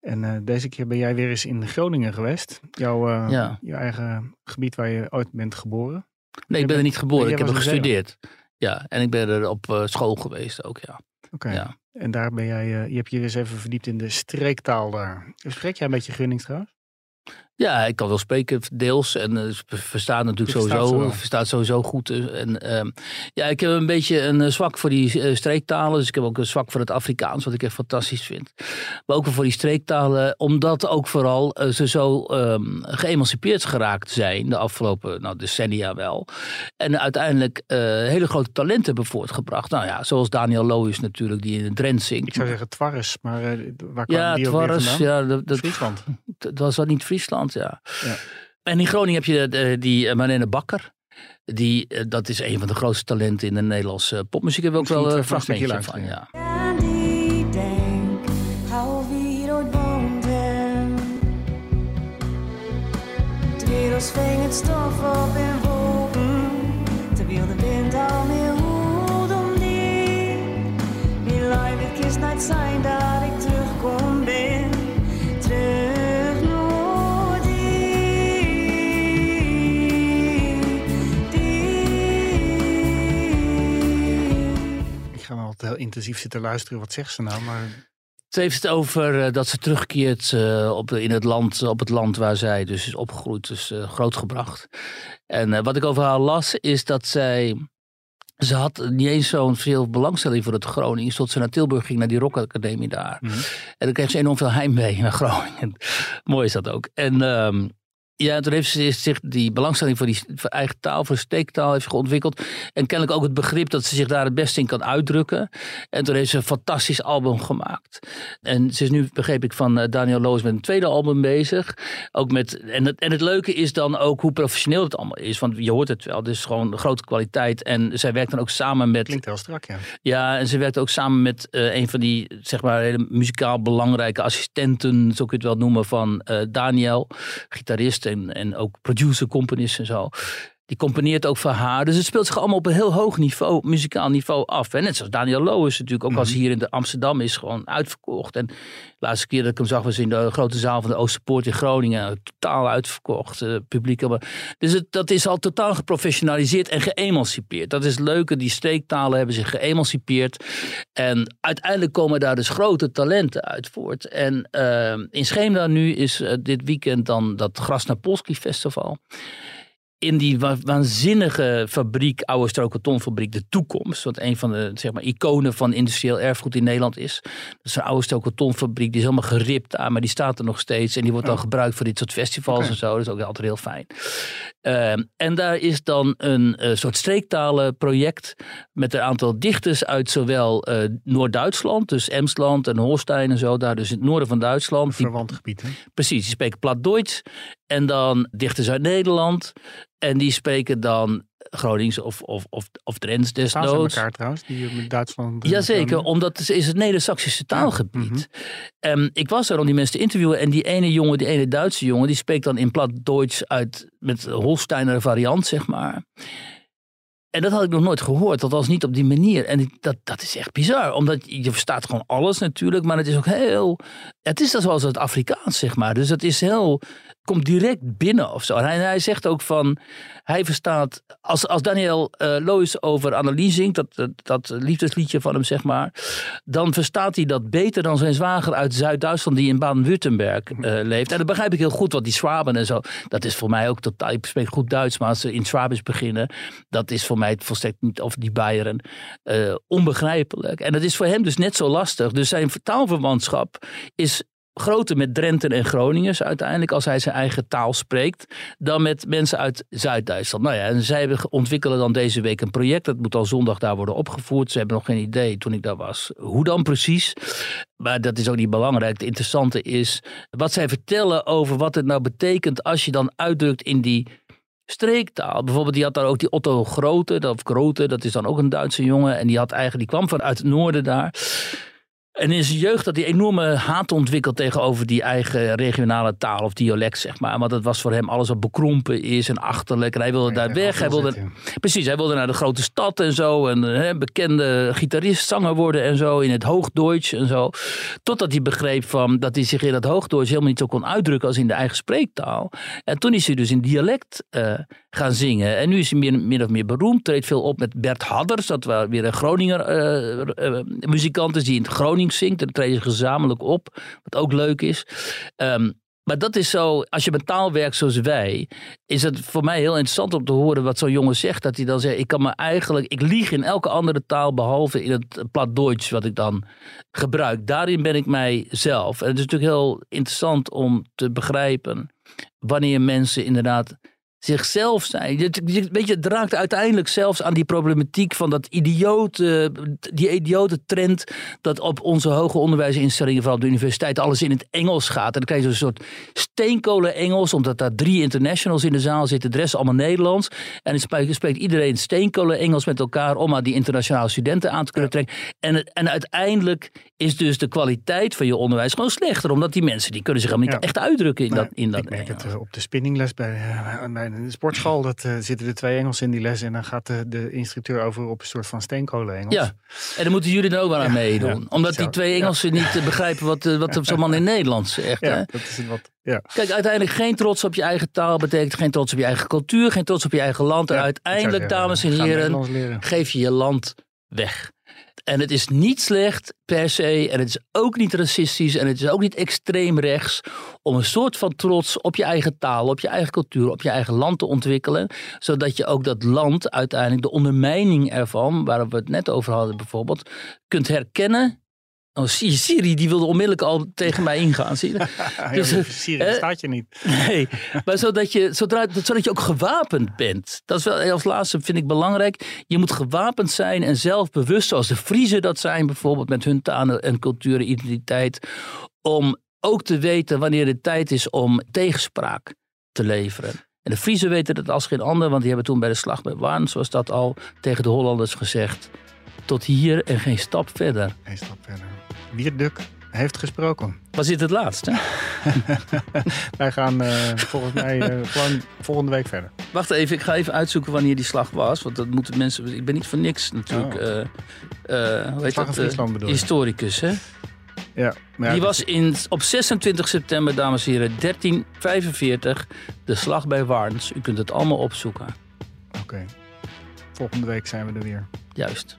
En eh, deze keer ben jij weer eens in Groningen geweest. Jouw eh, Ja. je eigen gebied waar je ooit bent geboren. Nee, ik ben er niet geboren. Ik heb er gestudeerd. Ja, en ik ben er op eh, school geweest ook, ja. Oké. ja. En daar ben jij, je hebt je eens even verdiept in de streektaal daar. Spreek jij een beetje Gunnings trouwens? Ja, ik kan wel spreken, deels. En eh, verstaan natuurlijk verstaat sowieso, verstaat sowieso goed. eh, En, ehm, ja, ik heb een beetje een eh, zwak voor die eh, streektalen. Dus ik heb ook een zwak voor het Afrikaans, wat ik echt fantastisch vind. Maar ook wel voor die streektalen, omdat ook vooral ze zo ehm, geëmancipeerd geraakt zijn de afgelopen nou, decennia wel. En uiteindelijk hele grote talenten hebben voortgebracht. Nou ja, zoals Daniel Loos natuurlijk, die in het Drent zingt. Ik zou zeggen Twarres, maar waar kwam ja, die Twarres, vandaan? ja, dat, dat was dat niet Friesland, ja. Ja. En in Groningen heb je eh, die uh, Marlene Bakker. Die, eh, dat is een van de grootste talenten in de Nederlandse popmuziek. Heb ik ook wel een fragmentje van. Ja. En ik denk, hou wie ooit woonden. De wereld ving het stof op in wolken. Terwijl de wind al meer hoed om die. Wie live het kist nooit zijn dat intensief zitten luisteren. Wat zegt ze nou? Maar Ze heeft het over eh, dat ze terugkeert eh, op, in het land, op het land waar zij dus is opgegroeid, dus eh, grootgebracht. En wat ik over haar las, is dat zij. Ze had niet eens zo'n veel belangstelling voor het Groningen. Tot ze naar Tilburg ging, naar die rockacademie daar. Mhm. En dan kreeg ze enorm veel heimwee naar Groningen. Mooi is dat ook. En ehm, ja, toen heeft ze zich die belangstelling voor die voor eigen taal, voor steektaal, heeft geontwikkeld. En kennelijk ook het begrip dat ze zich daar het beste in kan uitdrukken. En toen heeft ze een fantastisch album gemaakt. En ze is nu, begreep ik, van eh, Daniel Loos met een tweede album bezig. Ook met, en, het, en het leuke is dan ook hoe professioneel het allemaal is. Want je hoort het wel, het is gewoon grote kwaliteit. En zij werkt dan ook samen met klinkt heel strak, ja. ja, en ze werkt ook samen met eh, een van die, zeg maar, hele muzikaal belangrijke assistenten, zo kun je het wel noemen, van eh, Daniel, gitarist en, en ook producer, componist en zo. Die componeert ook voor haar. Dus het speelt zich allemaal op een heel hoog niveau, muzikaal niveau af. En net zoals Daniel Loos natuurlijk, ook als hij hier in de Amsterdam is, gewoon uitverkocht. En de laatste keer dat ik hem zag was in de grote zaal van de Oosterpoort in Groningen. Totaal uitverkocht, eh, publiek. Dus het, dat is al totaal geprofessionaliseerd en geëmancipeerd. Dat is het leuke, die streektalen hebben zich geëmancipeerd. En uiteindelijk komen daar dus grote talenten uit voort. En eh, in Scheemda nu is eh, dit weekend dan dat Grasnapolski Festival in die wa- waanzinnige fabriek, oude strokartonfabriek, de toekomst. Wat een van de zeg maar, iconen van industrieel erfgoed in Nederland is. Dat is een oude strokartonfabriek, die is helemaal geript daar, maar die staat er nog steeds. En die wordt dan Oh. gebruikt voor dit soort festivals en zo. Dat is ook altijd heel fijn. Ehm, en daar is dan een eh, soort streektalenproject met een aantal dichters uit zowel eh, Noord-Duitsland, dus Emsland en Holstein en zo, daar dus in het noorden van Duitsland. Verwant gebied, hè? Precies, die spreken plat Duits. En dan dichters uit Nederland. En die spreken dan Gronings of, of, of, of Drents Staan desnoods. elkaar trouwens, die met Duitsland... eh, Jazeker, omdat het is het Neder-Saxische taalgebied. mhm. Ehm, ik was daar om die mensen te interviewen. En die ene jongen, die ene Duitse jongen, die spreekt dan in plat Duits uit met Holsteiner variant, zeg maar. En dat had ik nog nooit gehoord, althans niet op die manier. En dat, dat is echt bizar, omdat je verstaat gewoon alles natuurlijk, maar het is ook heel... Het is dan zoals het Afrikaans, zeg maar. Dus het is heel... komt direct binnen of zo. En hij, hij zegt ook van, hij verstaat... Als, als Daniel eh Loos over Annelies zingt, dat, dat, dat liefdesliedje van hem, zeg maar... dan verstaat hij dat beter dan zijn zwager uit Zuid-Duitsland... die in Baden-Württemberg eh, leeft. En dat begrijp ik heel goed, want die Schwaben en zo... dat is voor mij ook totaal... Ik spreek goed Duits, maar als ze in Schwabisch beginnen... dat is voor mij het volstrekt niet... of die Bayern, eh, onbegrijpelijk. En dat is voor hem dus net zo lastig. Dus zijn taalverwantschap is groter met Drenten en Groningers uiteindelijk, als hij zijn eigen taal spreekt, dan met mensen uit Zuid-Duitsland. Nou ja, en zij ontwikkelen dan deze week een project. Dat moet al zondag daar worden opgevoerd. Ze hebben nog geen idee toen ik daar was. Hoe dan precies? Maar dat is ook niet belangrijk. Het interessante is wat zij vertellen over wat het nou betekent als je dan uitdrukt in die streektaal. Bijvoorbeeld, die had daar ook die Otto Grote, of Grote, dat is dan ook een Duitse jongen. En die had eigenlijk, die kwam vanuit het noorden daar. En in zijn jeugd had hij enorme haat ontwikkeld tegenover die eigen regionale taal of dialect, zeg maar. Want het was voor hem alles wat bekrompen is en achterlijk. En hij wilde daar weg. Hij wilde, precies, hij wilde naar de grote stad en zo. En hè, bekende gitarist, zanger worden en zo. In het Hoogduits en zo. Totdat hij begreep van, dat hij zich in dat Hoogduits helemaal niet zo kon uitdrukken als in de eigen spreektaal. En toen is hij dus in dialect eh, gaan zingen. En nu is hij meer, min of meer beroemd. Treedt veel op met Bert Hadders. Dat was weer een Groninger eh, eh, muzikant is die in het En dan treden ze gezamenlijk op. Wat ook leuk is. Ehm, maar dat is zo, als je met taal werkt zoals wij, is het voor mij heel interessant om te horen wat zo'n jongen zegt. Dat hij dan zegt, ik kan me eigenlijk, ik lieg in elke andere taal behalve in het plat Duits wat ik dan gebruik. Daarin ben ik mijzelf. En het is natuurlijk heel interessant om te begrijpen wanneer mensen inderdaad zichzelf zijn. Weet je, het raakt uiteindelijk zelfs aan die problematiek van dat idiote, die idiote trend dat op onze hoger onderwijsinstellingen, vooral op de universiteit, alles in het Engels gaat. En dan krijg je zo'n soort steenkolen Engels, omdat daar drie internationals in de zaal zitten, de rest allemaal Nederlands. En dan spreekt, spreekt iedereen steenkolen Engels met elkaar om maar die internationale studenten aan te kunnen trekken. En, en uiteindelijk is dus de kwaliteit van je onderwijs gewoon slechter, omdat die mensen die kunnen zich helemaal niet Ja. echt uitdrukken in Nee, dat, in dat ik merk Engels. het eh, op de spinningles bij, eh, bij de sportschool. Dat eh, zitten er twee Engels in die les. En dan gaat de, de instructeur over op een soort van steenkolen Engels. Ja, en dan moeten jullie er ook wel aan meedoen. ja, Omdat zo, die twee ja. Engelsen niet eh, begrijpen wat, eh, wat zo'n man in Nederlands zegt. Ja, hè? dat is wat. Ja. Kijk, uiteindelijk geen trots op je eigen taal betekent geen trots op je eigen cultuur, geen trots op je eigen land. En uiteindelijk, dames en heren, geef je je land weg. En het is niet slecht per se, en het is ook niet racistisch, en het is ook niet extreem rechts, om een soort van trots op je eigen taal, op je eigen cultuur, op je eigen land te ontwikkelen. Zodat je ook dat land uiteindelijk, de ondermijning ervan, waar we het net over hadden bijvoorbeeld, kunt herkennen. Oh, Siri, die wilde onmiddellijk al tegen mij ingaan. Zie je? Dus, ja, eh, Syrië eh, staat je niet. Nee, maar zodat je, zodra, zodat je ook gewapend bent. Dat is wel als laatste, vind ik belangrijk. Je moet gewapend zijn en zelfbewust, zoals de Friesen dat zijn, bijvoorbeeld met hun taal en cultuur en identiteit. Om ook te weten wanneer het tijd is om tegenspraak te leveren. En de Friesen weten dat als geen ander, want die hebben toen bij de slag bij Waan, zoals dat al tegen de Hollanders gezegd. Tot hier en geen stap verder. Eén stap verder. Wierduk heeft gesproken. Was dit het laatste? Wij gaan eh, volgens mij eh, gewoon volgende week verder. Wacht even, ik ga even uitzoeken wanneer die slag was. Want dat moeten mensen. Ik ben niet voor niks natuurlijk. Oh. eh, hoe heet Slag in dat? Friesland bedoel je? historicus, hè? Ja, maar ja, die was in, op 26 september, dames en heren, 1345. De slag bij Warns. U kunt het allemaal opzoeken. Oké. Volgende week zijn we er weer. Juist.